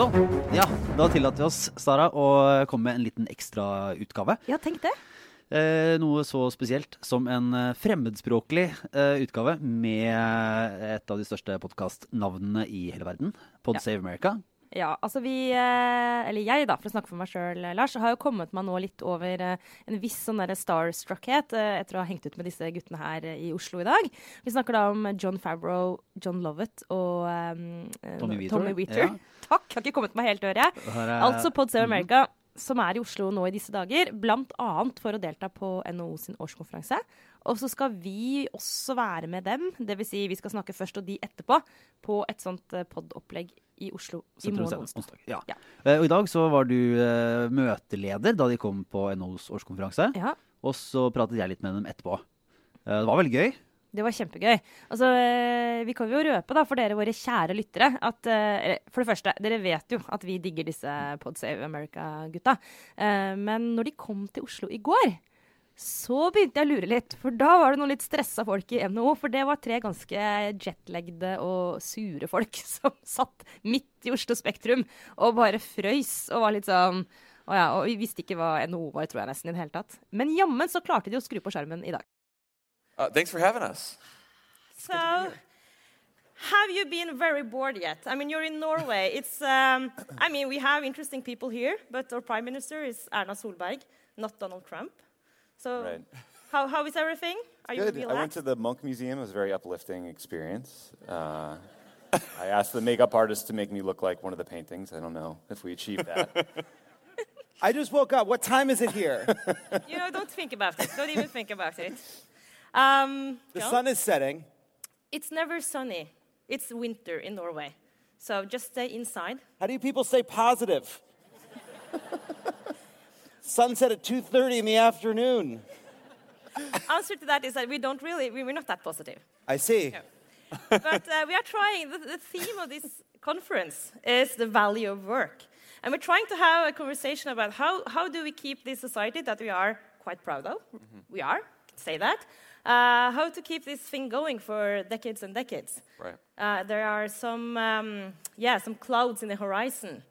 Sånn. Ja, da tillater vi oss, Sara, å komme med en liten ekstrautgave. Ja, tenk det. Eh, noe så spesielt som en eh, fremmedspråklig eh, utgave med et av de største podkastnavnene i hele verden, Pod Ja. Save America. Ja, altså vi, eh, eller jeg da, for å snakke for meg sjøl, Lars, har jo kommet meg nå litt over eh, en viss sånn derre starstruckhet eh, etter å ha hengt ut med disse guttene her eh, i Oslo i dag. Vi snakker da om John Favreau, John Lovett og um, Tommy ja. Takk, har ikke kommet meg helt øre. jeg. er- Altså Pod Save America, America, som er i Oslo nå i disse dager, bl.a. for å delta på NHO sin årskonferanse. Og så skal vi også være med dem, dvs. Si vi skal snakke først og de etterpå, på et sånt eh, pod-opplegg i Oslo i morgen onsdag. Ja. Ja. Eh, Og i dag så var du uh, møteleder da de kom på NHOs årskonferanse. Ja, Og så pratet jeg litt med dem etterpå. Uh, Det var veldig gøy. Det var kjempegøy. Altså, eh, vi kan jo røpe da, for dere våre kjære lyttere at eh, For det første, dere vet jo at vi digger disse Pod Save America-gutta. Eh, Men når de kom til Oslo i går, så begynte jeg å lure litt. For da var det noen litt stressa folk i NHO. For det var tre ganske jetlagde og sure folk som satt midt i Oslo Spektrum og bare frøys og var litt sånn å ja, og Vi visste ikke hva NHO var, tror jeg nesten i det hele tatt. Men jammen så klarte de å skru på skjermen i dag. Uh, thanks for having us. So, have you been very bored yet? I mean, you're in Norway. It's, um, I mean, we have interesting people here, but our prime minister is Erna Solberg, not Donald Trump. So, Right. how, how is everything? Are you Good. I went to the Munch Museum. It was a very uplifting experience. Uh, I asked the makeup artist to make me look like one of the paintings. I don't know if we achieved that. I just woke up. What time is it here? you know, don't think about it. Don't even think about it. Um, the sun is setting. It's never sunny. It's winter in Norway. So just stay inside. How do you people stay positive? Sunset at 2:30 in the afternoon. Answer to that is that we don't really, we- we're not that positive. I see. but uh, we are trying. The, the theme of this conference is the value of work, and we're trying to have a conversation about how how do we keep this society that we are quite proud of. We are say that. Uh, how to keep this thing going for decades and decades. Right. Uh, there are some um, yeah some clouds in the horizon,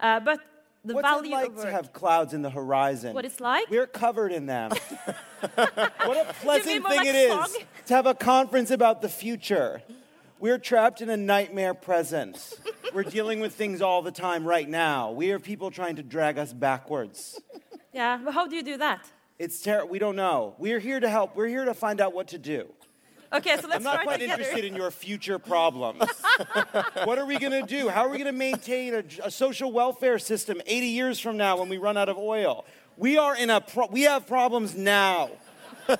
uh, but the What's value it like of to have clouds in the horizon? What it's like? We're covered in them. what a pleasant thing like it is fog? to have a conference about the future. We're trapped in a nightmare present. We're dealing with things all the time right now. We are people trying to drag us backwards. yeah, but how do you do that? It's terrible. We don't know. We're here to help. We're here to find out what to do. Okay, so let's I'm not quite together. interested in your future problems. what are we going to do? How are we going to maintain a, a social welfare system 80 years from now when we run out of oil? We are in a pro- we have problems now.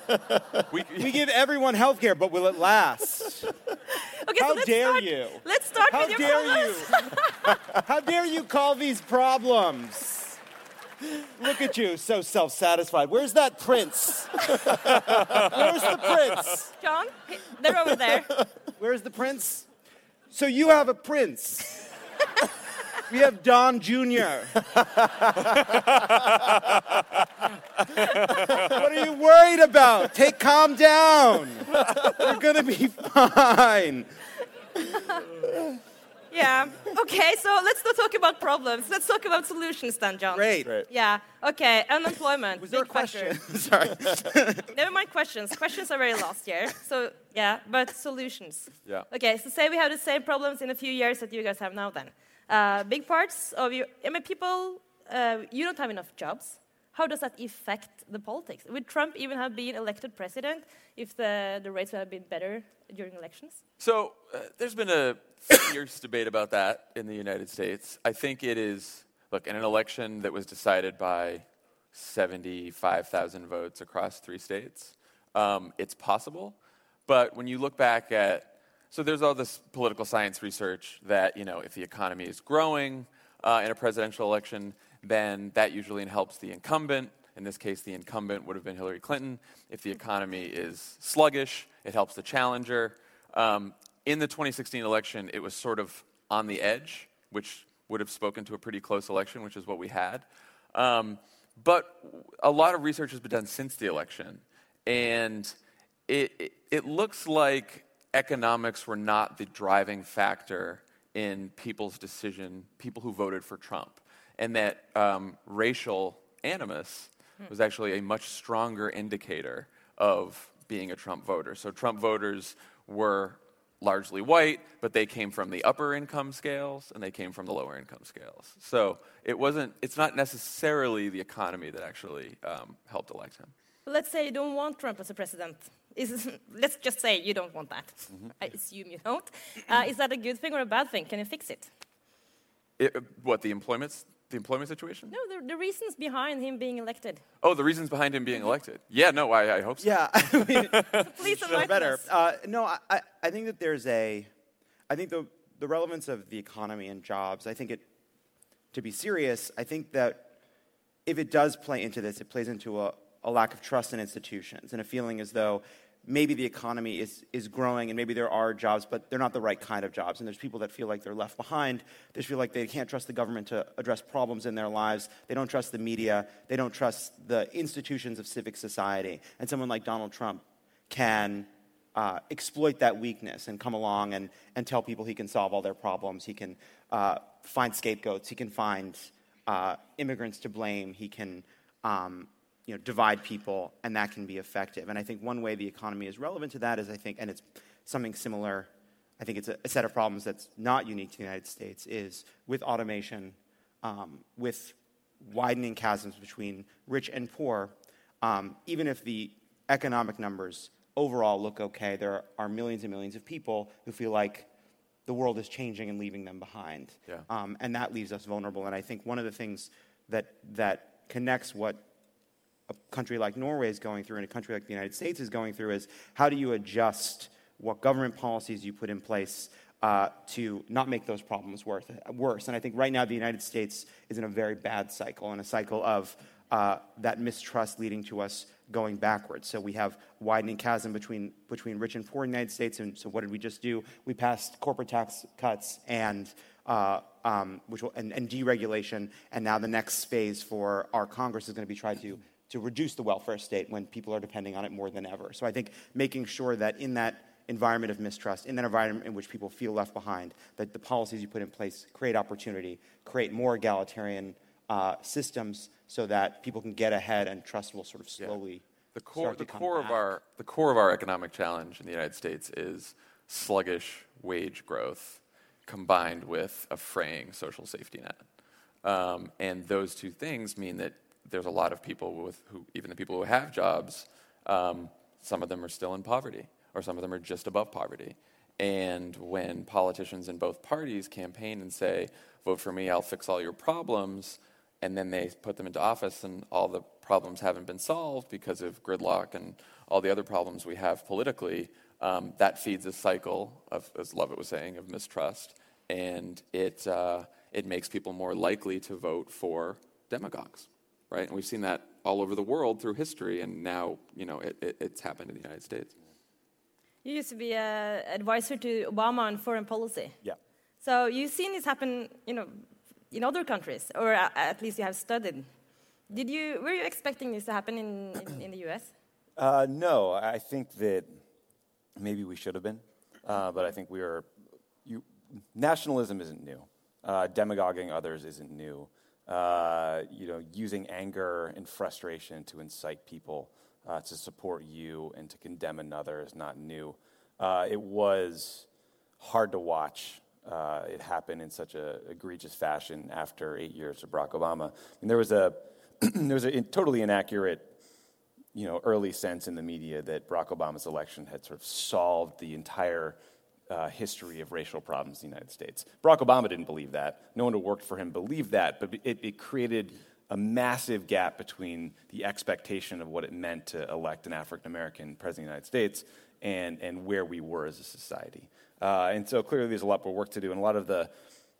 We, We give everyone health care, but will it last? Okay, How so let's dare start, you? Let's start How with your dare you? problems. How dare you call these problems? Look at you, so self satisfied. Where's that prince? Where's the prince? Jon, they're over there. Where's the prince? So you have a prince. We have Don Jr. what are you worried about? Take calm down. We're gonna be fine. Yeah. Okay, so let's not talk about problems. Let's talk about solutions then, Jon. Great. Great. Yeah. Okay. Unemployment. Was there a big factor. question? Sorry. Never mind questions. Questions are very last year. So yeah, but solutions. Yeah. Okay. So say we have the same problems in a few years that you guys have now. Then, uh, big parts of you. I mean, people. Uh, you don't have enough jobs. How does that affect the politics? Would Trump even have been elected president if the, the rates would have been better during elections? So uh, there's been a fierce debate about that in the United States. I think it is, look, in an election that was decided by 75,000 votes across three states, um, it's possible. But when you look back at, so there's all this political science research that, you know, if the economy is growing uh, in a presidential election, then that usually helps the incumbent. In this case, the incumbent would have been Hillary Clinton. If the economy is sluggish, it helps the challenger. Um, in the 2016 election, it was sort of on the edge, which would have spoken to a pretty close election, which is what we had. Um, but a lot of research has been done since the election, and it, it, it looks like economics were not the driving factor in people's decision, people who voted for Trump, and that um, racial animus was actually a much stronger indicator of being a Trump voter. So Trump voters were largely white, but they came from the upper income scales and they came from the lower income scales. So it wasn't, it's not necessarily the economy that actually um, helped elect him. Let's say you don't want Trump as a president. Is, let's just say you don't want that. I assume you don't. Uh, is that a good thing or a bad thing? Can you fix it? It- what, the employment, the employment situation? No, the, the reasons behind him being elected. Oh, the reasons behind him being elected. Yeah, no, I, I hope so. Yeah, I mean, Please no, enlighten better. Uh, no, I, I- I think that there's a, I think the, the relevance of the economy and jobs, I think it, to be serious, I think that if it does play into this, it plays into a, a lack of trust in institutions and a feeling as though maybe the economy is, is growing and maybe there are jobs, but they're not the right kind of jobs. And there's people that feel like they're left behind. They feel like they can't trust the government to address problems in their lives. They don't trust the media. They don't trust the institutions of civic society. And someone like Donald Trump can uh, exploit that weakness and come along and, and tell people he can solve all their problems. He can uh, find scapegoats. He can find uh, immigrants to blame. He can um, you know, divide people, and that can be effective. And I think one way the economy is relevant to that is, I think, and it's something similar, I think it's a, a set of problems that's not unique to the United States, is with automation, um, with widening chasms between rich and poor, um, even if the economic numbers overall look okay, there are millions and millions of people who feel like the world is changing and leaving them behind. Yeah. Um, and that leaves us vulnerable. And I think one of the things that, that connects what a country like Norway is going through and a country like the United States is going through is how do you adjust what government policies you put in place uh, to not make those problems worse, worse. And I think right now the United States is in a very bad cycle, and a cycle of uh, that mistrust leading to us going backwards. So we have widening chasm between, between rich and poor in the United States. And so what did we just do? We passed corporate tax cuts and uh, um, which will, and, and deregulation. And now the next phase for our Congress is going to be try to to reduce the welfare state when people are depending on it more than ever. So I think making sure that in that environment of mistrust, in that environment in which people feel left behind, that the policies you put in place create opportunity, create more egalitarian uh, systems so that people can get ahead and trust will sort of Yeah. slowly. The core, start the to come core of our the core of our economic challenge in the United States is sluggish wage growth combined with a fraying social safety net, um, and those two things mean that there's a lot of people with who even the people who have jobs, um, some of them are still in poverty, or some of them are just above poverty. And when politicians in both parties campaign and say, "Vote for me, I'll fix all your problems," and then they put them into office and all the problems haven't been solved because of gridlock and all the other problems we have politically, um, that feeds a cycle of, as Lovett was saying, of mistrust, and it, uh, it makes people more likely to vote for demagogues, right? And we've seen that all over the world through history, and now, you know, it, it, it's happened in the United States. You used to be an advisor to Obama on foreign policy. Yeah. So you've seen this happen, you know, in other countries, or at least you have studied. Did you were you expecting this to happen in, in, in the U.S.? Uh, no, I think that maybe we should have been, uh, but I think we are. You, nationalism isn't new. Uh, demagoguing others isn't new. Uh, you know, using anger and frustration to incite people uh, to support you and to condemn another is not new. Uh, it was hard to watch uh, it happen in such a egregious fashion after eight years of Barack Obama. And there was a there was a totally inaccurate you know, early sense in the media that Barack Obama's election had sort of solved the entire uh, history of racial problems in the United States. Barack Obama didn't believe that. No one who worked for him believed that, but it, it created a massive gap between the expectation of what it meant to elect an African American president of the United States and, and where we were as a society. Uh, and so clearly there's a lot more work to do, and a lot of the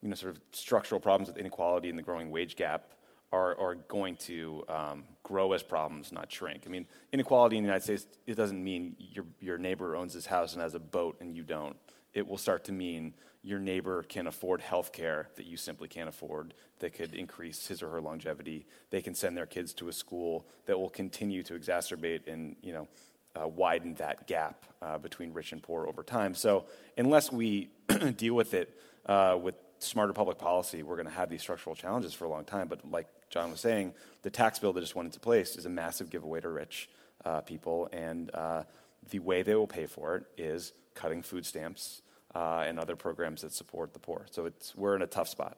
you know, sort of structural problems with inequality and the growing wage gap are, are going to um, grow as problems, not shrink. I mean, inequality in the United States, it doesn't mean your, your neighbor owns his house and has a boat and you don't. It will start to mean your neighbor can afford health care that you simply can't afford, that could increase his or her longevity. They can send their kids to a school that will continue to exacerbate and, you know, uh, widened that gap uh, between rich and poor over time. So unless we deal with it uh, with smarter public policy, we're going to have these structural challenges for a long time. But like Jon was saying, the tax bill that just went into place is a massive giveaway to rich uh, people, and uh, the way they will pay for it is cutting food stamps uh, and other programs that support the poor. So it's, we're in a tough spot.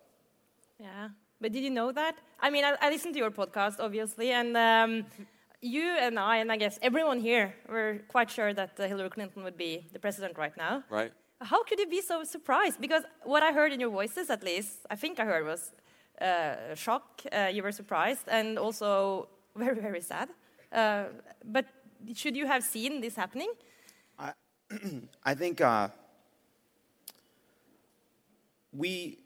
Yeah. But did you know that? I mean, I, I listened to your podcast, obviously, and um, you and I, and I guess everyone here, were quite sure that uh, Hillary Clinton would be the president right now. Right. How could you be so surprised? Because what I heard in your voices, at least, I think I heard was uh, shock. Uh, you were surprised and also very, very sad. Uh, but should you have seen this happening? I, think uh, we,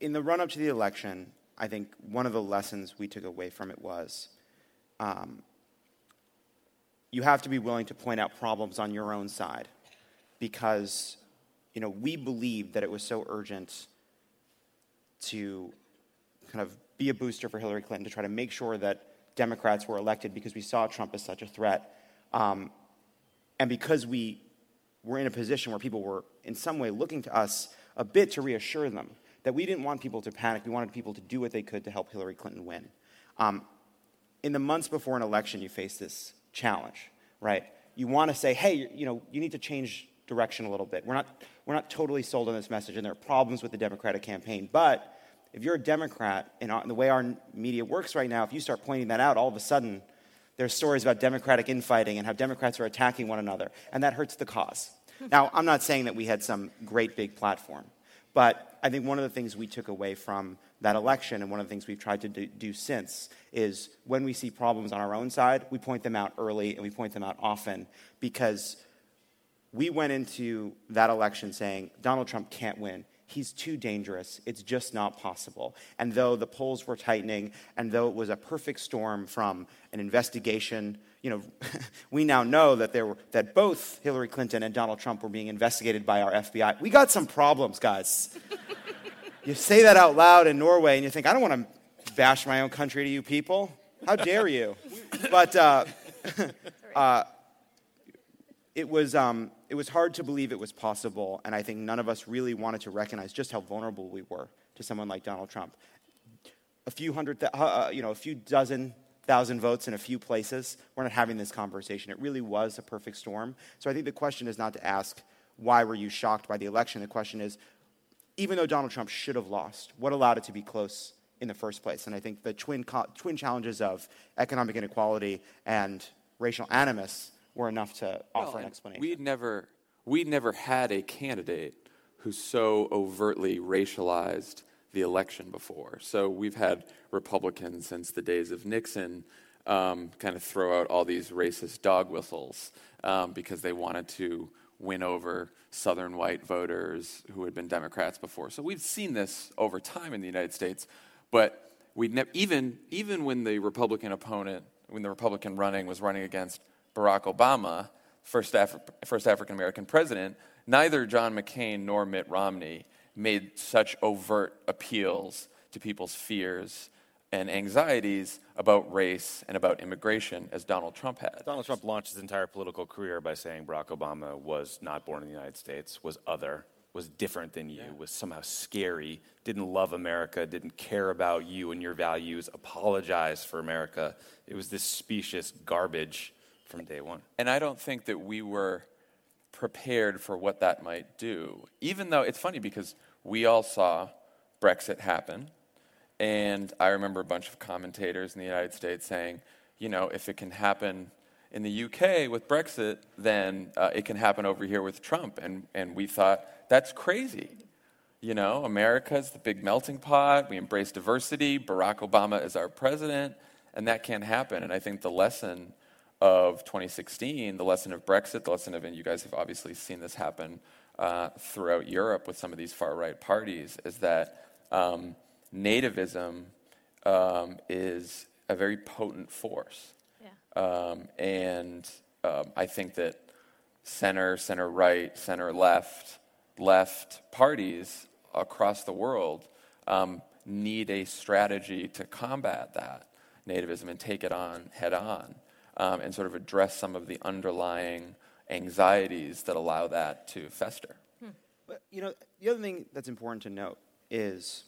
in the run up to the election, I think one of the lessons we took away from it was um, you have to be willing to point out problems on your own side because you know we believed that it was so urgent to kind of be a booster for Hillary Clinton to try to make sure that Democrats were elected because we saw Trump as such a threat. Um, and because we were in a position where people were in some way looking to us a bit to reassure them that we didn't want people to panic. We wanted people to do what they could to help Hillary Clinton win. Um, in the months before an election, you face this challenge, right? You want to say, hey, you know, you need to change direction a little bit. We're not, we're not totally sold on this message, and there are problems with the Democratic campaign. But if you're a Democrat, and the way our media works right now, if you start pointing that out, all of a sudden, there's stories about Democratic infighting and how Democrats are attacking one another, and that hurts the cause. now, I'm not saying that we had some great big platform, but I think one of the things we took away from that election, and one of the things we've tried to do, do, since, is when we see problems on our own side, we point them out early and we point them out often because we went into that election saying Donald Trump can't win. He's too dangerous. It's just not possible. And though the polls were tightening, and though it was a perfect storm from an investigation, you know, we now know that there were that both Hillary Clinton and Donald Trump were being investigated by our FBI. We got some problems, guys. you say that out loud in Norway, and you think, I don't want to bash my own country to you people. How dare you? but uh, uh, it was. Um, it was hard to believe it was possible, and I think none of us really wanted to recognize just how vulnerable we were to someone like Donald Trump. A few hundred, th- uh, you know, a few dozen thousand votes in a few places, we're not having this conversation. It really was a perfect storm. So I think the question is not to ask, why were you shocked by the election? The question is, even though Donald Trump should have lost, what allowed it to be close in the first place? And I think the twin, co- twin challenges of economic inequality and racial animus were enough to offer well, an explanation. We'd never, we'd never had a candidate who so overtly racialized the election before. So we've had Republicans since the days of Nixon um, kind of throw out all these racist dog whistles um, because they wanted to win over Southern white voters who had been Democrats before. So we've seen this over time in the United States, but we ne- even even when the Republican opponent, when the Republican running was running against Barack Obama, first, Afri- first African American president, neither John McCain nor Mitt Romney made such overt appeals to people's fears and anxieties about race and about immigration as Donald Trump had. Donald Trump launched his entire political career by saying Barack Obama was not born in the United States, was other, was different than you, yeah. was somehow scary, didn't love America, didn't care about you and your values, apologized for America. It was this specious garbage from day one. And I don't think that we were prepared for what that might do. Even though it's funny because we all saw Brexit happen. And I remember a bunch of commentators in the United States saying, you know, if it can happen in the UK with Brexit, then uh, it can happen over here with Trump. And, and we thought, that's crazy. You know, America's the big melting pot. We embrace diversity. Barack Obama is our president. And that can't happen. And I think the lesson of 2016, the lesson of Brexit, the lesson of, and you guys have obviously seen this happen uh, throughout Europe with some of these far right parties, is that um, nativism um, is a very potent force. Yeah. Um, and um, I think that center, center right, center left, left parties across the world um, need a strategy to combat that nativism and take it on head on. Um, and sort of address some of the underlying anxieties that allow that to fester. But, you know, the other thing that's important to note is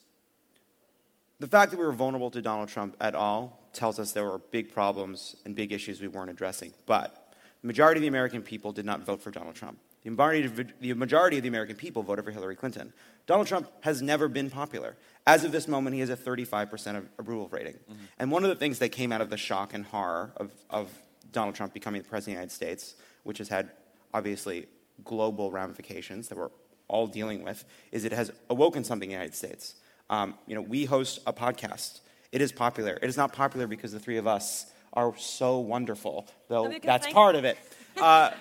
the fact that we were vulnerable to Donald Trump at all tells us there were big problems and big issues we weren't addressing. But the majority of the American people did not vote for Donald Trump. The majority, of, the majority of the American people voted for Hillary Clinton. Donald Trump has never been popular. As of this moment, he has a 35% approval rating. Mm-hmm. And one of the things that came out of the shock and horror of, of Donald Trump becoming the president of the United States, which has had obviously global ramifications that we're all dealing with, is it has awoken something in the United States. Um, you know, we host a podcast. It is popular. It is not popular because the three of us are so wonderful, though that's part of it. Uh,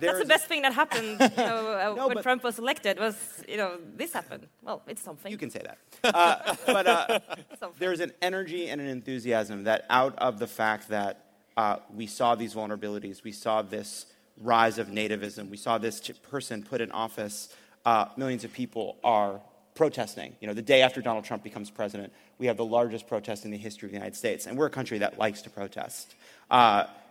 that's the best thing that happened you know, uh, no, when Trump was elected. Was you know this happened? Well, it's something. You can say that, uh, but uh, there's an energy and an enthusiasm that out of the fact that uh, we saw these vulnerabilities, we saw this rise of nativism, we saw this person put in office. Uh, millions of people are protesting. You know, the day after Donald Trump becomes president, we have the largest protest in the history of the United States, and we're a country that likes to protest.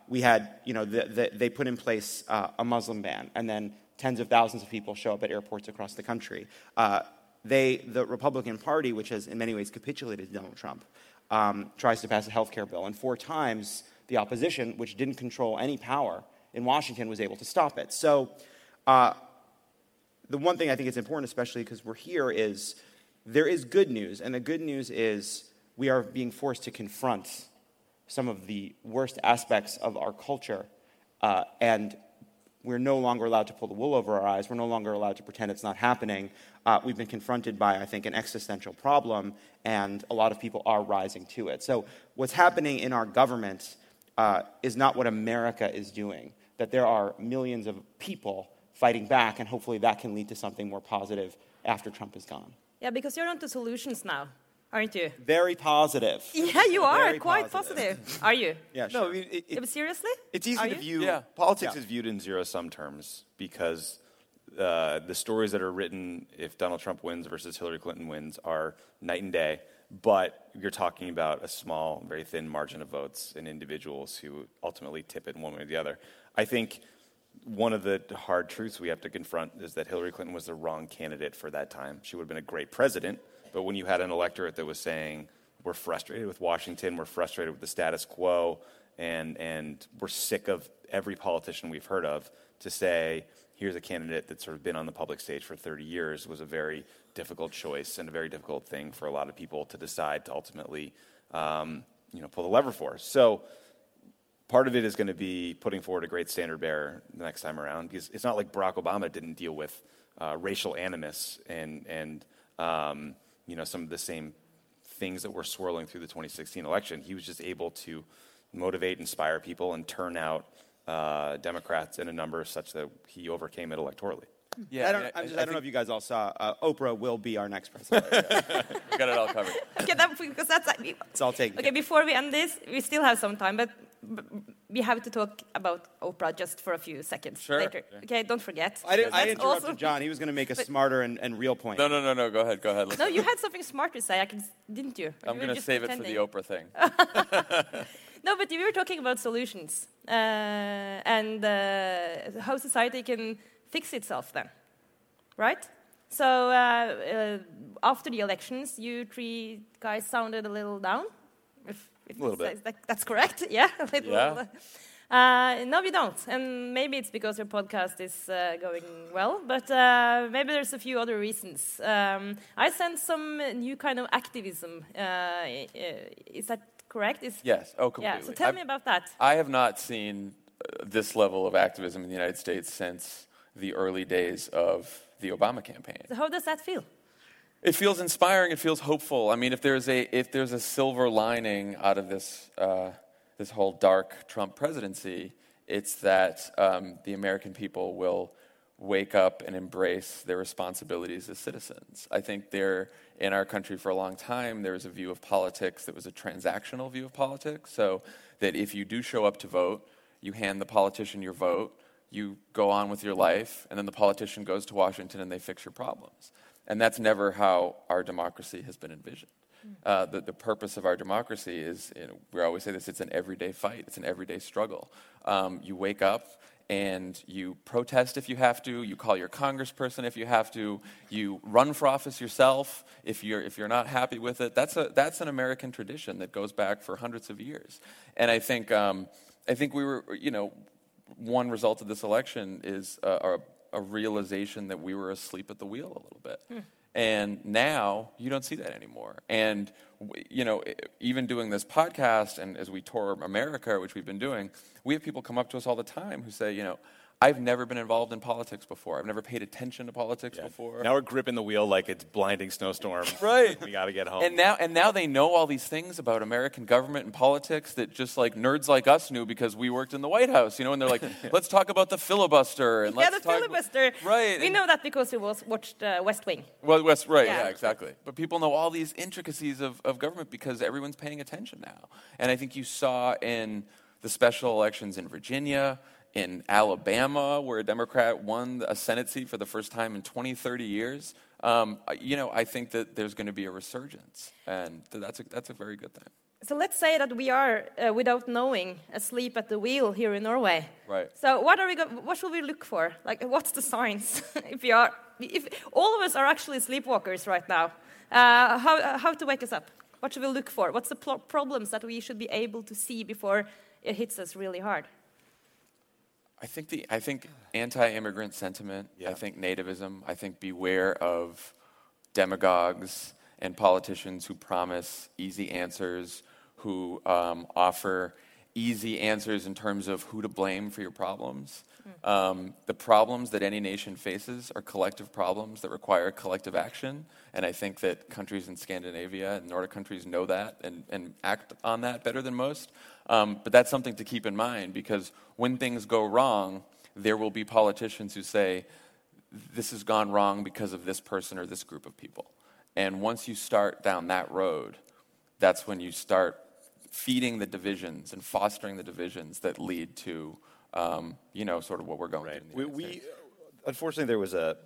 We had, you know, the, the, they put in place uh, a Muslim ban, and then tens of thousands of people show up at airports across the country. Uh, they, the Republican Party, which has in many ways capitulated to Donald Trump, um, tries to pass a health care bill, and four times the opposition, which didn't control any power in Washington, was able to stop it. So, uh, the one thing I think is important, especially because we're here, is there is good news, and the good news is we are being forced to confront some of the worst aspects of our culture, uh, and we're no longer allowed to pull the wool over our eyes. We're no longer allowed to pretend it's not happening. Uh, we've been confronted by, I think, an existential problem, and a lot of people are rising to it. So, what's happening in our government uh, is not what America is doing, that there are millions of people fighting back, and hopefully that can lead to something more positive after Trump is gone. Yeah, because you're onto solutions now aren't you? Very positive. Yeah, you are Very quite positive. positive. Are you? Yeah, sure. No, I mean, it, it, seriously? It's easy are to you? view. Yeah. Politics yeah. is viewed in zero-sum terms because uh, the stories that are written if Donald Trump wins versus Hillary Clinton wins are night and day. But you're talking about a small, very thin margin of votes and individuals who ultimately tip it one way or the other. I think one of the hard truths we have to confront is that Hillary Clinton was the wrong candidate for that time. She would have been a great president, but when you had an electorate that was saying, we're frustrated with Washington, we're frustrated with the status quo, and, and we're sick of every politician we've heard of, to say, here's a candidate that's sort of been on the public stage for 30 years was a very difficult choice and a very difficult thing for a lot of people to decide to ultimately um, you know, pull the lever for. So part of it is going to be putting forward a great standard bearer the next time around because it's not like Barack Obama didn't deal with uh, racial animus and, and um, you know, some of the same things that were swirling through the 2016 election. He was just able to motivate, inspire people, and turn out uh, Democrats in a number such that he overcame it electorally. Yeah, I don't, I, just, I, I don't know if you guys all saw. Uh, Oprah will be our next president. we got it all covered. Okay, that, because that's it's all taken. Okay, before we end this, we still have some time, but we have to talk about Oprah just for a few seconds sure. later. Okay, don't forget. I, did, I interrupted also... Jon. He was going to make a smarter and, and, real point. No, no, no, no. Go ahead. Go ahead. Let's no, you had something smart to say. I can, didn't you? I'm going to save pretending? it for the Oprah thing. no, but we were talking about solutions uh, and uh, how society can fix itself then, right? So uh, uh after the elections, you three guys sounded a little down. If a little bit. That, that's correct. Yeah. Yeah. Uh, no, we don't. And maybe it's because your podcast is uh, going well, but uh, maybe there's a few other reasons. Um, I sense some new kind of activism. Uh, is that correct? Is yes. Oh, completely. Yeah. So tell I've, me about that. I have not seen uh, this level of activism in the United States since the early days of the Obama campaign. So how does that feel? It feels inspiring. It feels hopeful. I mean, if there's a if there's a silver lining out of this uh, this whole dark Trump presidency, it's that um, the American people will wake up and embrace their responsibilities as citizens. I think there in our country for a long time there was a view of politics that was a transactional view of politics. So that if you do show up to vote, you hand the politician your vote, you go on with your life, and then the politician goes to Washington and they fix your problems. And that's never how our democracy has been envisioned. uh, the, the purpose of our democracy is, you know, we always say this, it's an everyday fight, it's an everyday struggle. Um, you wake up and you protest if you have to, you call your congressperson if you have to, you run for office yourself if you're, if you're not happy with it. That's, a, that's an American tradition that goes back for hundreds of years. And I think, um, I think we were, you know, one result of this election is a, a, realization that we were asleep at the wheel a little bit. Hmm. And now you don't see that anymore. And, you know, even doing this podcast and as we tour America, which we've been doing, we have people come up to us all the time who say, you know, I've never been involved in politics before. I've never paid attention to politics yeah. before. Now we're gripping the wheel like it's blinding snowstorm. right. we got to get home. And now, and now they know all these things about American government and politics that just like nerds like us knew because we worked in the White House, you know. And they're like, let's talk about the filibuster. And yeah, the filibuster. About, right. We know that because we watched uh, West Wing. Well, West, right. Yeah. yeah. exactly. But people know all these intricacies of, of government because everyone's paying attention now. And I think you saw in the special elections in Virginia in Alabama, where a Democrat won a Senate seat for the first time in 20, 30 years, um, you know, I think that there's going to be a resurgence, and that's a, that's a very good thing. So let's say that we are, uh, without knowing, asleep at the wheel here in Norway. Right. So what are we? What should we look for? Like, what's the signs? if we are, if all of us are actually sleepwalkers right now, uh, how how to wake us up? What should we look for? What's the problems that we should be able to see before it hits us really hard? I think the I think anti-immigrant sentiment. Yeah. I think nativism. I think beware of demagogues and politicians who promise easy answers, who um, offer easy answers in terms of who to blame for your problems. Um, the problems that any nation faces are collective problems that require collective action. And I think that countries in Scandinavia and Nordic countries know that and, and act on that better than most. Um, but that's something to keep in mind because when things go wrong, there will be politicians who say, this has gone wrong because of this person or this group of people. And once you start down that road, that's when you start feeding the divisions and fostering the divisions that lead to, Um, you know, sort of what we're going right. we, we, uh, unfortunately, there was a,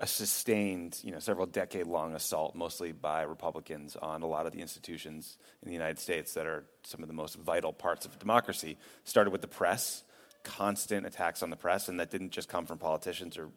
a sustained, you know, several decade long assault, mostly by Republicans, on a lot of the institutions in the United States that are some of the most vital parts of democracy. Started with the press, constant attacks on the press, and that didn't just come from politicians or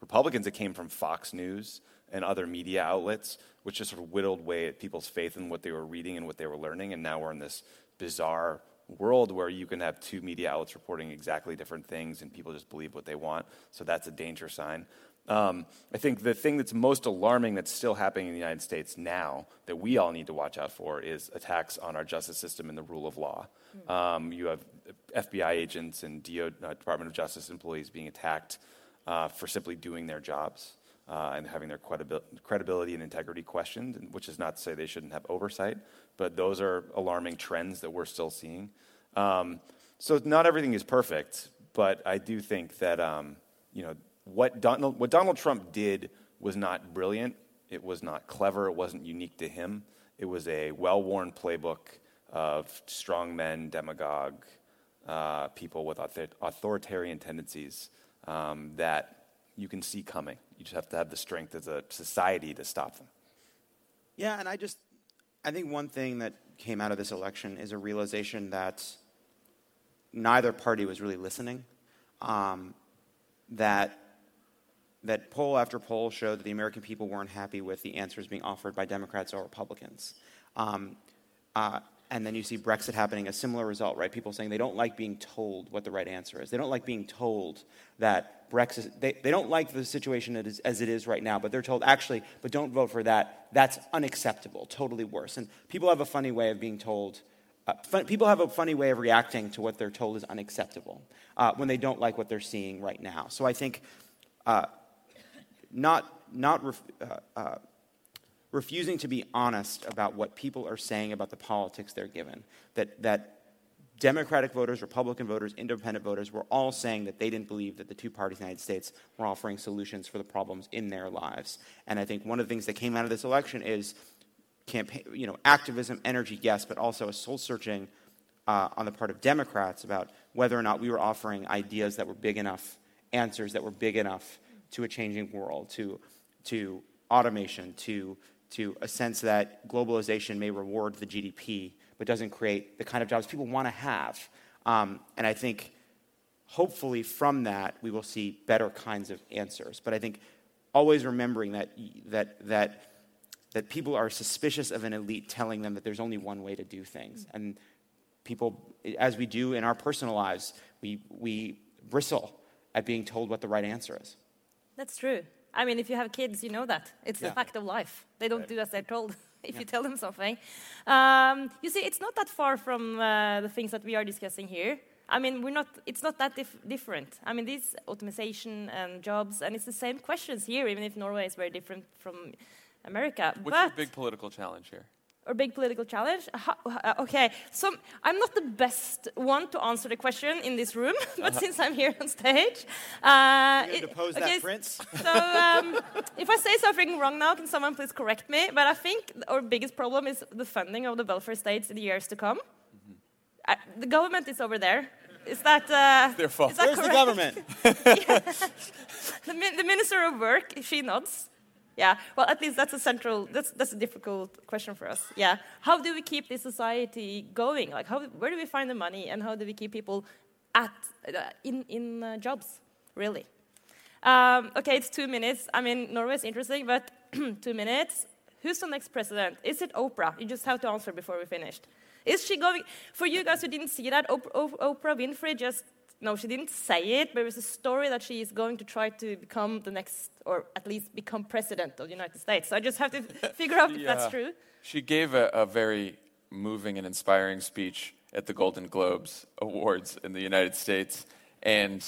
Republicans, it came from Fox News and other media outlets, which just sort of whittled away at people's faith in what they were reading and what they were learning. And now we're in this bizarre world where you can have two media outlets reporting exactly different things and people just believe what they want. So that's a danger sign. Um, I think the thing that's most alarming that's still happening in the United States now that we all need to watch out for is attacks on our justice system and the rule of law. Hmm. Um, you have FBI agents and DO, uh, Department of Justice employees being attacked uh, for simply doing their jobs. Uh, and having their credibility and integrity questioned, which is not to say they shouldn't have oversight, but those are alarming trends that we're still seeing. Um, so not everything is perfect, but I do think that um, you know what Donald, what Donald Trump did was not brilliant. It was not clever. It wasn't unique to him. It was a well worn playbook of strong men, demagogue, uh, people with author- authoritarian tendencies um, that you can see coming. You just have to have the strength as a society to stop them. Yeah, and I just, I think one thing that came out of this election is a realization that neither party was really listening. Um, that that poll after poll showed that the American people weren't happy with the answers being offered by Democrats or Republicans. Um, uh, and then you see Brexit happening, a similar result, right? People saying they don't like being told what the right answer is. They don't like being told that Brexit, they, they don't like the situation as it is right now, but they're told, actually, but don't vote for that. That's unacceptable, totally worse. And people have a funny way of being told, uh, fun, people have a funny way of reacting to what they're told is unacceptable uh, when they don't like what they're seeing right now. So I think uh, not, not ref, uh, uh, refusing to be honest about what people are saying about the politics they're given. That, that Democratic voters, Republican voters, independent voters were all saying that they didn't believe that the two parties in the United States were offering solutions for the problems in their lives. And I think one of the things that came out of this election is campaign, you know, activism, energy, yes, but also a soul searching uh, on the part of Democrats about whether or not we were offering ideas that were big enough, answers that were big enough to a changing world, to, to automation, to to a sense that globalization may reward the GDP, but doesn't create the kind of jobs people want to have. Um, and I think hopefully from that we will see better kinds of answers. But I think always remembering that, that, that, that people are suspicious of an elite telling them that there's only one way to do things. And people, as we do in our personal lives, we, we bristle at being told what the right answer is. That's true. I mean, if you have kids, you know that. It's Yeah. the fact of life. They don't do as they're told if you tell them something. Um, you see, it's not that far from uh, the things that we are discussing here. I mean, we're not, it's not that dif- different. I mean, these automation and jobs, and it's the same questions here, even if Norway is very different from America. What's but your big political challenge here? Or big political challenge? Uh, okay, so I'm not the best one to answer the question in this room, but since I'm here on stage, uh, You it- depose okay, that prince? so um, if I say something wrong now, can someone please correct me? But I think our biggest problem is the funding of the welfare states in the years to come. Uh, the government is over there. Is that uh, Their fault. Is that Where's the correct? government? the, the minister of work, if she nods. Yeah. Well, at least that's a central. That's that's a difficult question for us. Yeah. How do we keep this society going? Like, how where do we find the money, and how do we keep people at uh, in in uh, jobs? Really. Um, okay, it's two minutes. I mean, Norway is interesting, but two minutes. Who's the next president? Is it Oprah? You just have to answer before we finished. Is she going? For you guys who didn't see that, Op- Op- Oprah Winfrey just no, she didn't say it, but it was a story that she is going to try to become the next, or at least become president of the United States. So I just have to figure out if that's Yeah. true. She gave a, a very moving and inspiring speech at the Golden Globes Awards in the United States. And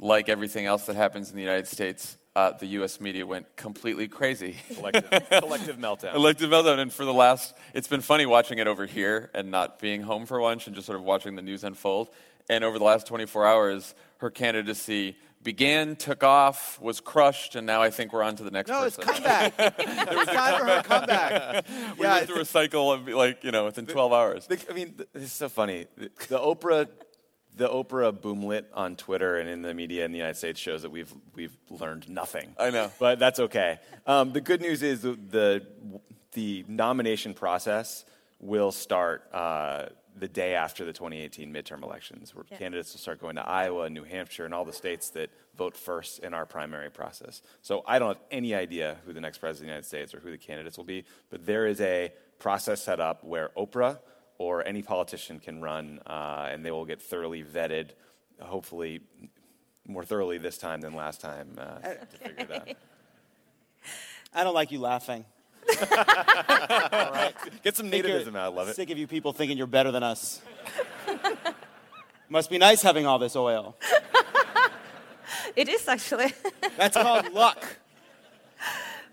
like everything else that happens in the United States, uh, the U.S. media went completely crazy. Collective, collective meltdown. Elective meltdown. And for the last, it's been funny watching it over here and not being home for lunch and just sort of watching the news unfold. And over the last 24 hours, her candidacy began, took off, was crushed, and now I think we're on to the next No, it's person. comeback. it's time for her comeback. we yeah, went through a cycle of like, you know, within 12 hours. The- I mean, is so funny. The, the Oprah, the Oprah boomlet on Twitter and in the media in the United States shows that we've we've learned nothing. I know. but that's okay. Um, the good news is the the, the nomination process will start. Uh, the day after the 2018 midterm elections, where Yeah. candidates will start going to Iowa, New Hampshire, and all the states that vote first in our primary process. So I don't have any idea who the next president of the United States or who the candidates will be, but there is a process set up where Oprah or any politician can run, uh, and they will get thoroughly vetted, hopefully more thoroughly this time than last time uh, to figure it out. I don't like you laughing. Get some Think you're nativism out. I love it. Sick of you people thinking you're better than us. Must be nice having all this oil. It is actually. That's called luck.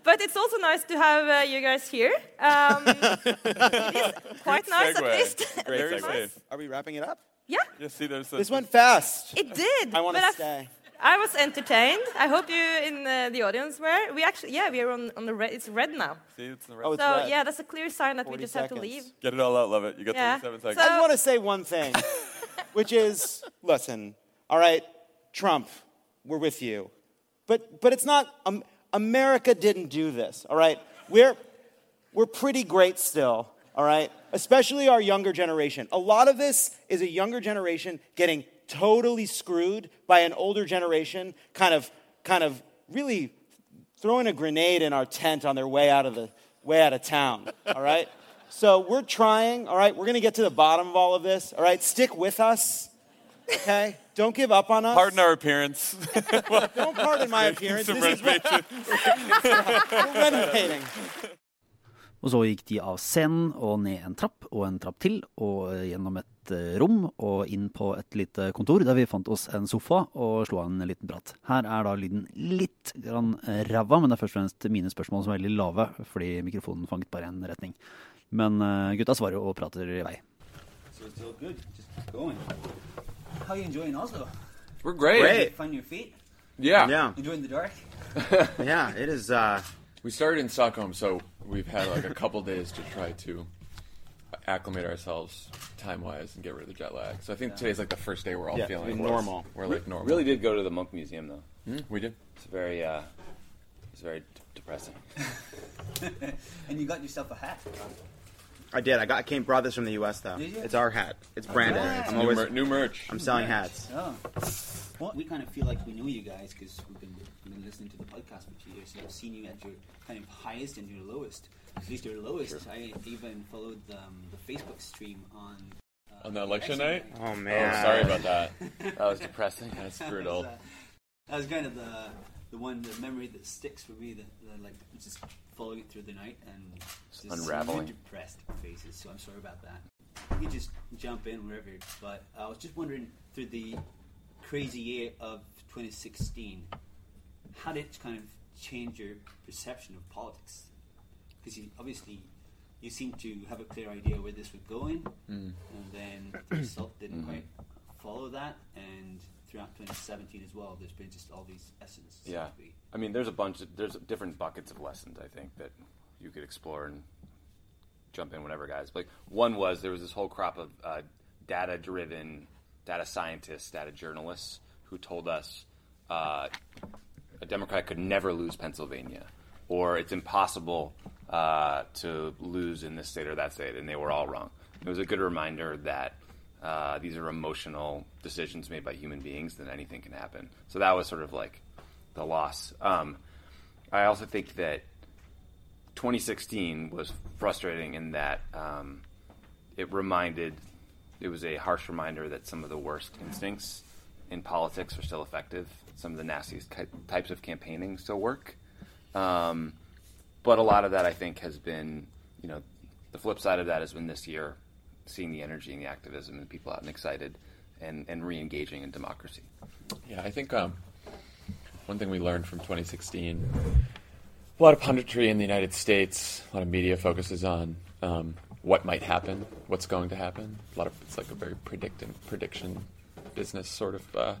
but it's also nice to have uh, you guys here. Um, it is quite nice, at segue. least. Great Very segue. safe. Are we wrapping it up? yeah, Yeah, see, there's the, This went fast. it did. I want but to I- stay. I was entertained. I hope you in uh, the audience were. We actually, yeah, we are on, on the red. It's red now. See, it's the Oh, it's so red. yeah, that's a clear sign that we 40 just have to leave. Get it all out, love it. You got Yeah. 37 So- seconds. I just want to say one thing, which is listen, all right, Trump, we're with you. But, but it's not, um, America didn't do this, all right? We're, we're pretty great still, all right? Especially our younger generation. A lot of this is a younger generation getting totally screwed by an older generation, kind of, kind of really throwing a grenade in our tent on their way out of the way out of town. All right. So we're trying. All right. We're gonna get to the bottom of all of this. All right. Stick with us. Okay. Don't give up on us. Pardon our appearance. Don't pardon my appearance. Some This is what we're renovating. Og så gikk de av scenen og ned en trapp og en trapp til, og gjennom et eh, rom og inn på et lite kontor der vi fant oss en sofa og slo av en liten prat. Her er da lyden litt grann eh, ræva, men det er først og fremst mine spørsmål som er veldig lave, fordi mikrofonen fanget bare en retning. Men eh, gutta svarer og prater i vei. So it's all good. Just keep going. How are you enjoying Oslo? We're great. Great. Finding your feet? Yeah. Yeah. Enjoying the dark? Yeah. It is. Uh, We started in Stockholm, so we've had like a couple days to try to acclimate ourselves time wise and get rid of the jet lag. So I think today's like the first day we're all Yeah, feeling normal. We're like normal. Really did go to the Munch Museum though. Hmm? We did. It's very, uh, was very d- depressing. and you got yourself a hat. I did. I got. I came brought this from the U.S. though. Did you? It's our hat. It's branded. Alright. I'm New, always. mer- new merch. I'm selling hats. Oh. Well, we kind of feel like we know you guys because we've been, we've been listening to the podcast for two years. So I've seen you at your kind of highest and your lowest. At least your lowest. I even followed um, the Facebook stream on. Uh, On the election night? Oh Oh, man. sorry about that. That was depressing. That's That brutal. was, uh, that was kind of the the one the memory that sticks for me. That, that like just following it through the night and just seeing unraveling. depressed faces. So I'm sorry about that. You just jump in wherever. But I was just wondering through the crazy year of 2016, how did it kind of change your perception of politics? Because you, obviously you seem to have a clear idea where this was going, and then the result didn't quite follow that. And throughout 2017 as well, there's been just all these essence. Yeah, I mean, there's a bunch of there's different buckets of lessons I think that you could explore and jump in whenever, guys. Like one was there was this whole crop of uh, data-driven data scientists, data journalists who told us uh, a Democrat could never lose Pennsylvania, or it's impossible uh, to lose in this state or that state, and they were all wrong. It was a good reminder that uh, these are emotional decisions made by human beings, and anything can happen. So that was sort of like the loss. Um, I also think that 2016 was frustrating in that um, it reminded, it was a harsh reminder that some of the worst instincts in politics are still effective. Some of the nastiest types of campaigning still work. Um, but a lot of that, I think, has been, you know, the flip side of that has been this year seeing the energy and the activism and people out and excited and, and re engaging in democracy. Yeah, I think um, one thing we learned from 2016, a lot of punditry in the United States, a lot of media focuses on um, what might happen, what's going to happen. A lot of it's like a very predicting prediction business sort of uh,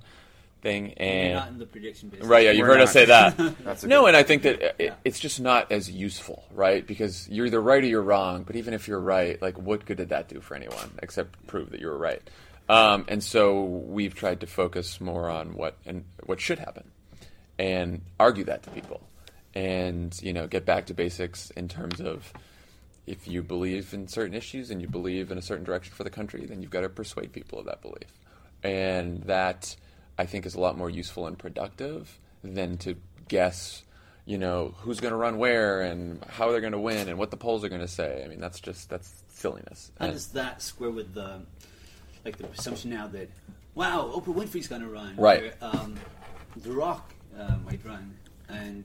thing, You're and not in the prediction business. Right, yeah, you've We're heard us say that. That's a no, and I think that it, it's just not as useful, right? Because you're either right or you're wrong. But even if you're right, like, what good did that do for anyone except prove that you were right? Um, and so we've tried to focus more on what and what should happen, and argue that to people, and you know, get back to basics in terms of if you believe in certain issues and you believe in a certain direction for the country, then you've got to persuade people of that belief. And that, I think, is a lot more useful and productive than to guess, you know, who's going to run where and how they're going to win and what the polls are going to say. I mean, that's just, that's silliness. How And- does that square with the like the presumption now that wow, Oprah Winfrey's going to run, Right. or, um, The Rock uh, might run, and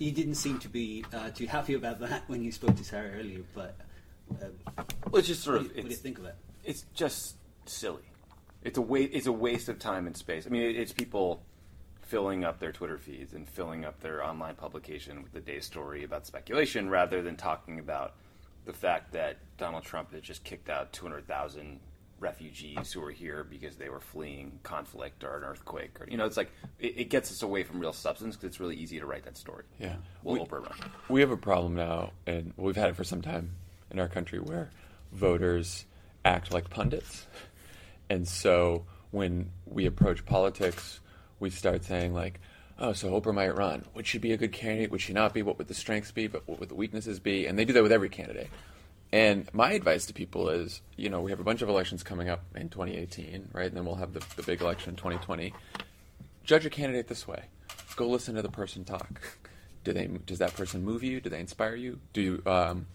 you didn't seem to be uh, too happy about that when you spoke to Sarah earlier. But uh, Well, it's just sort what, of do you, what do you think of it? it's just silly. It's a waste. It's a waste of time and space. I mean, it, it's people filling up their Twitter feeds and filling up their online publication with the day's story about speculation, rather than talking about the fact that Donald Trump has just kicked out 200,000 refugees who were here because they were fleeing conflict or an earthquake. Or you know, it's like it, it gets us away from real substance because it's really easy to write that story. Yeah. Will We- Oprah run? we have a problem now, and we've had it for some time in our country where voters act like pundits. And so when we approach politics, we start saying, like, oh, so Oprah might run. Would she be a good candidate? Would she not be? What would the strengths be? But what would the weaknesses be? And they do that with every candidate. And my advice to people is, you know, we have a bunch of elections coming up in 2018, right? And then we'll have the, the big election in 2020 judge a candidate this way. Go listen to the person talk. Do they? Does that person move you? Do they inspire you? Do you? Um,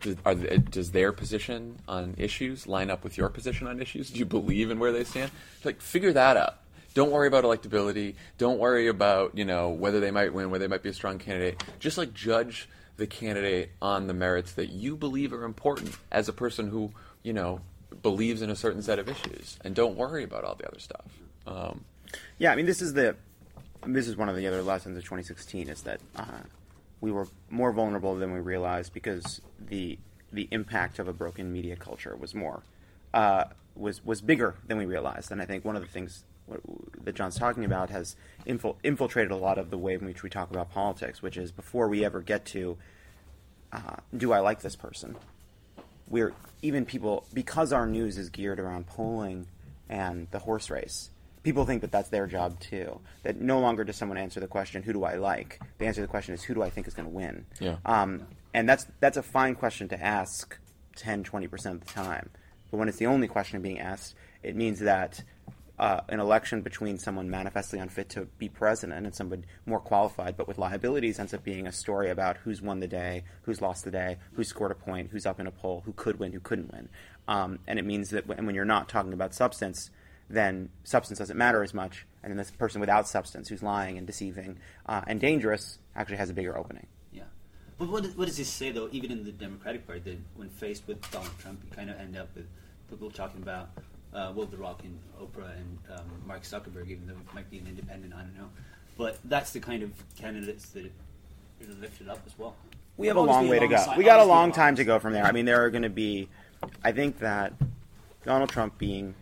do, are does their position on issues line up with your position on issues? Do you believe in where they stand? Like, figure that out. Don't worry about electability. Don't worry about you know whether they might win, whether they might be a strong candidate. Just like judge the candidate on the merits that you believe are important as a person who you know believes in a certain set of issues, and don't worry about all the other stuff. Um, Yeah, I mean, this is the this is one of the other lessons of 2016 is that uh, we were more vulnerable than we realized because the the impact of a broken media culture was more uh, was was bigger than we realized. And I think one of the things that Jon's talking about has infil- infiltrated a lot of the way in which we talk about politics, which is before we ever get to uh, do I like this person, we're even people because our news is geared around polling and the horse race people think that that's their job too. That no longer does someone answer the question, "Who do I like?" The answer to the question is, "Who do I think is going to win?" Yeah. Um, and that's that's a fine question to ask 10, 20 percent of the time. But when it's the only question being asked, it means that uh, an election between someone manifestly unfit to be president and someone more qualified but with liabilities ends up being a story about who's won the day, who's lost the day, who scored a point, who's up in a poll, who could win, who couldn't win. Um, and it means that when, you're not talking about substance, then substance doesn't matter as much. And then this person without substance, who's lying and deceiving uh, and dangerous, actually has a bigger opening. Yeah. But what, what does this say, though, even in the Democratic Party, that when faced with Donald Trump, you kind of end up with people talking about uh, Will The Rock and Oprah and um, Mark Zuckerberg, even though it might be an independent, I don't know. But that's the kind of candidates that are lifted up as well. We have a long way to go. We got a long time to go from there. I mean, there are going to be. I think that Donald Trump being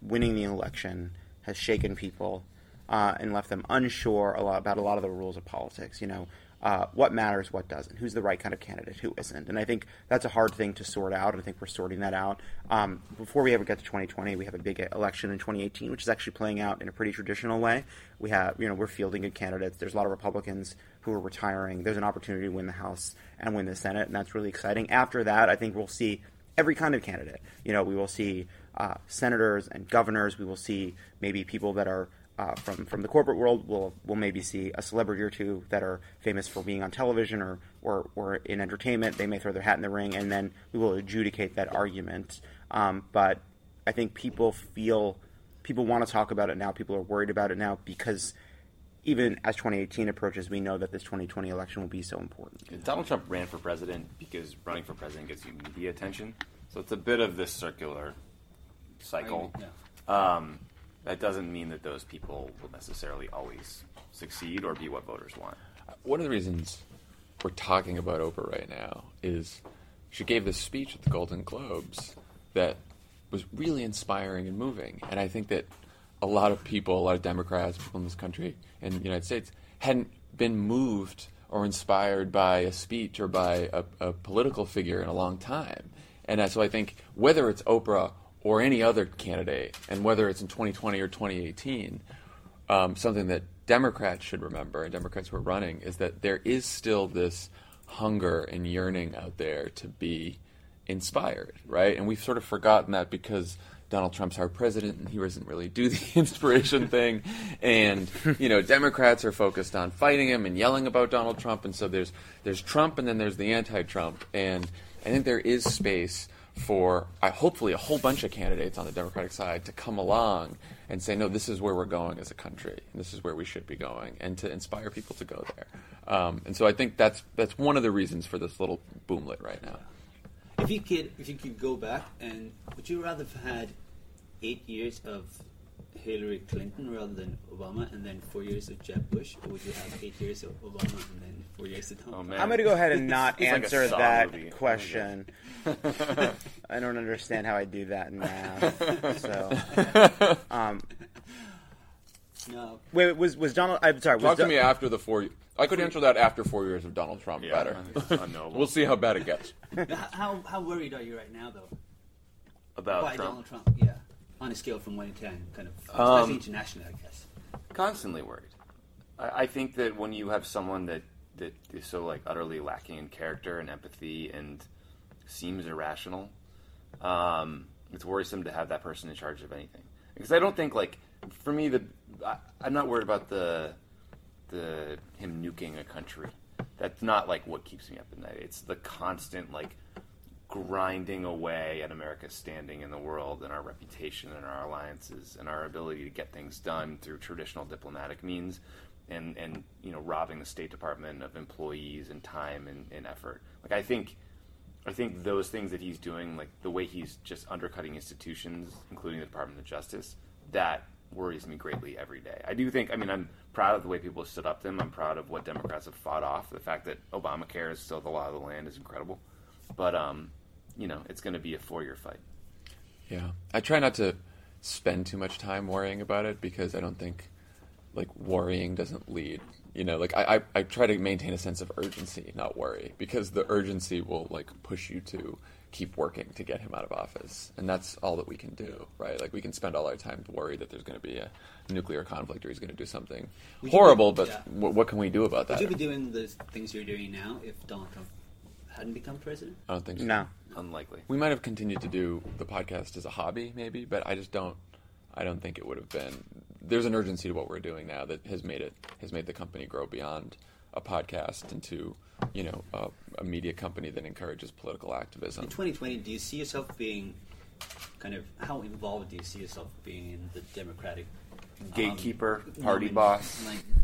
winning the election has shaken people uh, and left them unsure a lot about a lot of the rules of politics. You know, uh, what matters, what doesn't, who's the right kind of candidate, who isn't, and I think that's a hard thing to sort out. And I think we're sorting that out. Um, before we ever get to 2020, we have a big election in 2018, which is actually playing out in a pretty traditional way. We have, you know, we're fielding good candidates. There's a lot of Republicans who are retiring. There's an opportunity to win the House and win the Senate, and that's really exciting. After that, I think we'll see every kind of candidate. You know, we will see uh, senators and governors. We will see maybe people that are uh, from from the corporate world. We'll we'll maybe see a celebrity or two that are famous for being on television or or, or in entertainment. They may throw their hat in the ring, and then we will adjudicate that argument. Um, but I think people feel people want to talk about it now. People are worried about it now because even as 2018 approaches, we know that this 2020 election will be so important. Donald Trump ran for president because running for president gets you media attention. So it's a bit of this circular cycle. Yeah. Um, that doesn't mean that those people will necessarily always succeed or be what voters want. One of the reasons we're talking about Oprah right now is she gave this speech at the Golden Globes that was really inspiring and moving. And I think that a lot of people, a lot of Democrats, people in this country and the United States, hadn't been moved or inspired by a speech or by a, a political figure in a long time. And so I think whether it's Oprah or any other candidate, and whether it's in 2020 or 2018, um, something that Democrats should remember, and Democrats who are running, is that there is still this hunger and yearning out there to be inspired, right? And we've sort of forgotten that because Donald Trump's our president and he doesn't really do the inspiration thing. And, you know, Democrats are focused on fighting him and yelling about Donald Trump. And so there's, there's Trump and then there's the anti Trump. And I think there is space for uh, hopefully a whole bunch of candidates on the Democratic side to come along and say, no, this is where we're going as a country, and this is where we should be going, and to inspire people to go there. Um, and so I think that's that's one of the reasons for this little boomlet right now. If you could, if you could go back, and would you rather have had eight years of Hillary Clinton rather than Obama, and then four years of Jeb Bush, or would you have eight years of Obama and then four years of Donald Oh, Trump? man. I'm going to go ahead and not It's like answer Saw that movie. question. I don't understand how I do that in math. So, um, No, wait, was was Donald? I'm sorry. Was Talk to Don- me after the four. I could answer that after four years of Donald Trump. Yeah, better. I think it's unknowable. we'll see how bad it gets. how how worried are you right now, though, About by Trump. Donald Trump? Yeah, on a scale from one to ten, kind of, especially Um, internationally, I guess. constantly worried. I, I think that when you have someone that that is so like utterly lacking in character and empathy and seems irrational, um, it's worrisome to have that person in charge of anything. Because I don't think like for me the I, I'm not worried about the the him nuking a country. That's not like what keeps me up at night. It's the constant like grinding away at America's standing in the world and our reputation and our alliances and our ability to get things done through traditional diplomatic means and, and you know robbing the State Department of employees and time and, and effort. Like I think I think those things that he's doing, like the way he's just undercutting institutions, including the Department of Justice, that worries me greatly every day. I do think, I mean, I'm proud of the way people stood up to him. I'm proud of what Democrats have fought off. The fact that Obamacare is still the law of the land is incredible. But, um, you know, it's going to be a four year fight. Yeah, I try not to spend too much time worrying about it because I don't think like worrying doesn't lead. You know, like I, I, I try to maintain a sense of urgency, not worry, because the urgency will like push you to keep working to get him out of office, and that's all that we can do, right? Like we can spend all our time worried that there's going to be a nuclear conflict or he's going to do something Would horrible. be- but yeah. wh- what can we do about that? Would that? you be doing the things you're doing now if Donald Trump hadn't become president? I don't think so. No. Unlikely. We might have continued to do the podcast as a hobby, maybe, but I just don't. I don't think it would have been. There's an urgency to what we're doing now that has made it has made the company grow beyond a podcast into, you know, a, a media company that encourages political activism. In 2020, do you see yourself being kind of how involved do you see yourself being in the Democratic um, Gatekeeper, party nomin- boss. like nominations,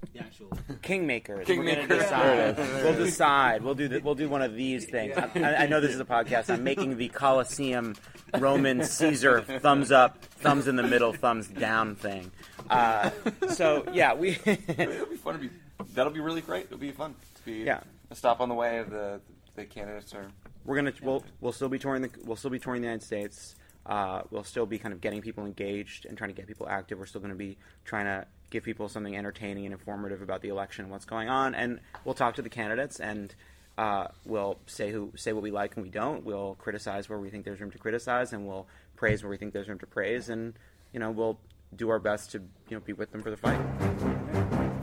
the, the actual? Kingmakers. Kingmakers. We're gonna decide. We'll decide. We'll do the, we'll do one of these things. I, I know this is a podcast. I'm making the Colosseum Roman Caesar thumbs up, thumbs in the middle, thumbs down thing. Uh, so yeah, we It'll be fun to be. That'll be really great. It'll be fun to be Yeah. a stop on the way of the the candidates are. we're gonna we'll we'll still be touring the we'll still be touring the United States. Uh, we'll still be kind of getting people engaged and trying to get people active. We're still going to be trying to give people something entertaining and informative about the election and what's going on. And we'll talk to the candidates and uh, we'll say who say what we like and we don't. We'll criticize where we think there's room to criticize, and we'll praise where we think there's room to praise. And you know we'll do our best to you know be with them for the fight.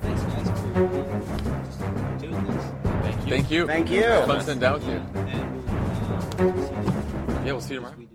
Thanks, guys, for just doing this. Thank you. Thank you. Fun sitting down with you. And we'll, uh, see you Yeah, we'll see you tomorrow. we do. Yeah.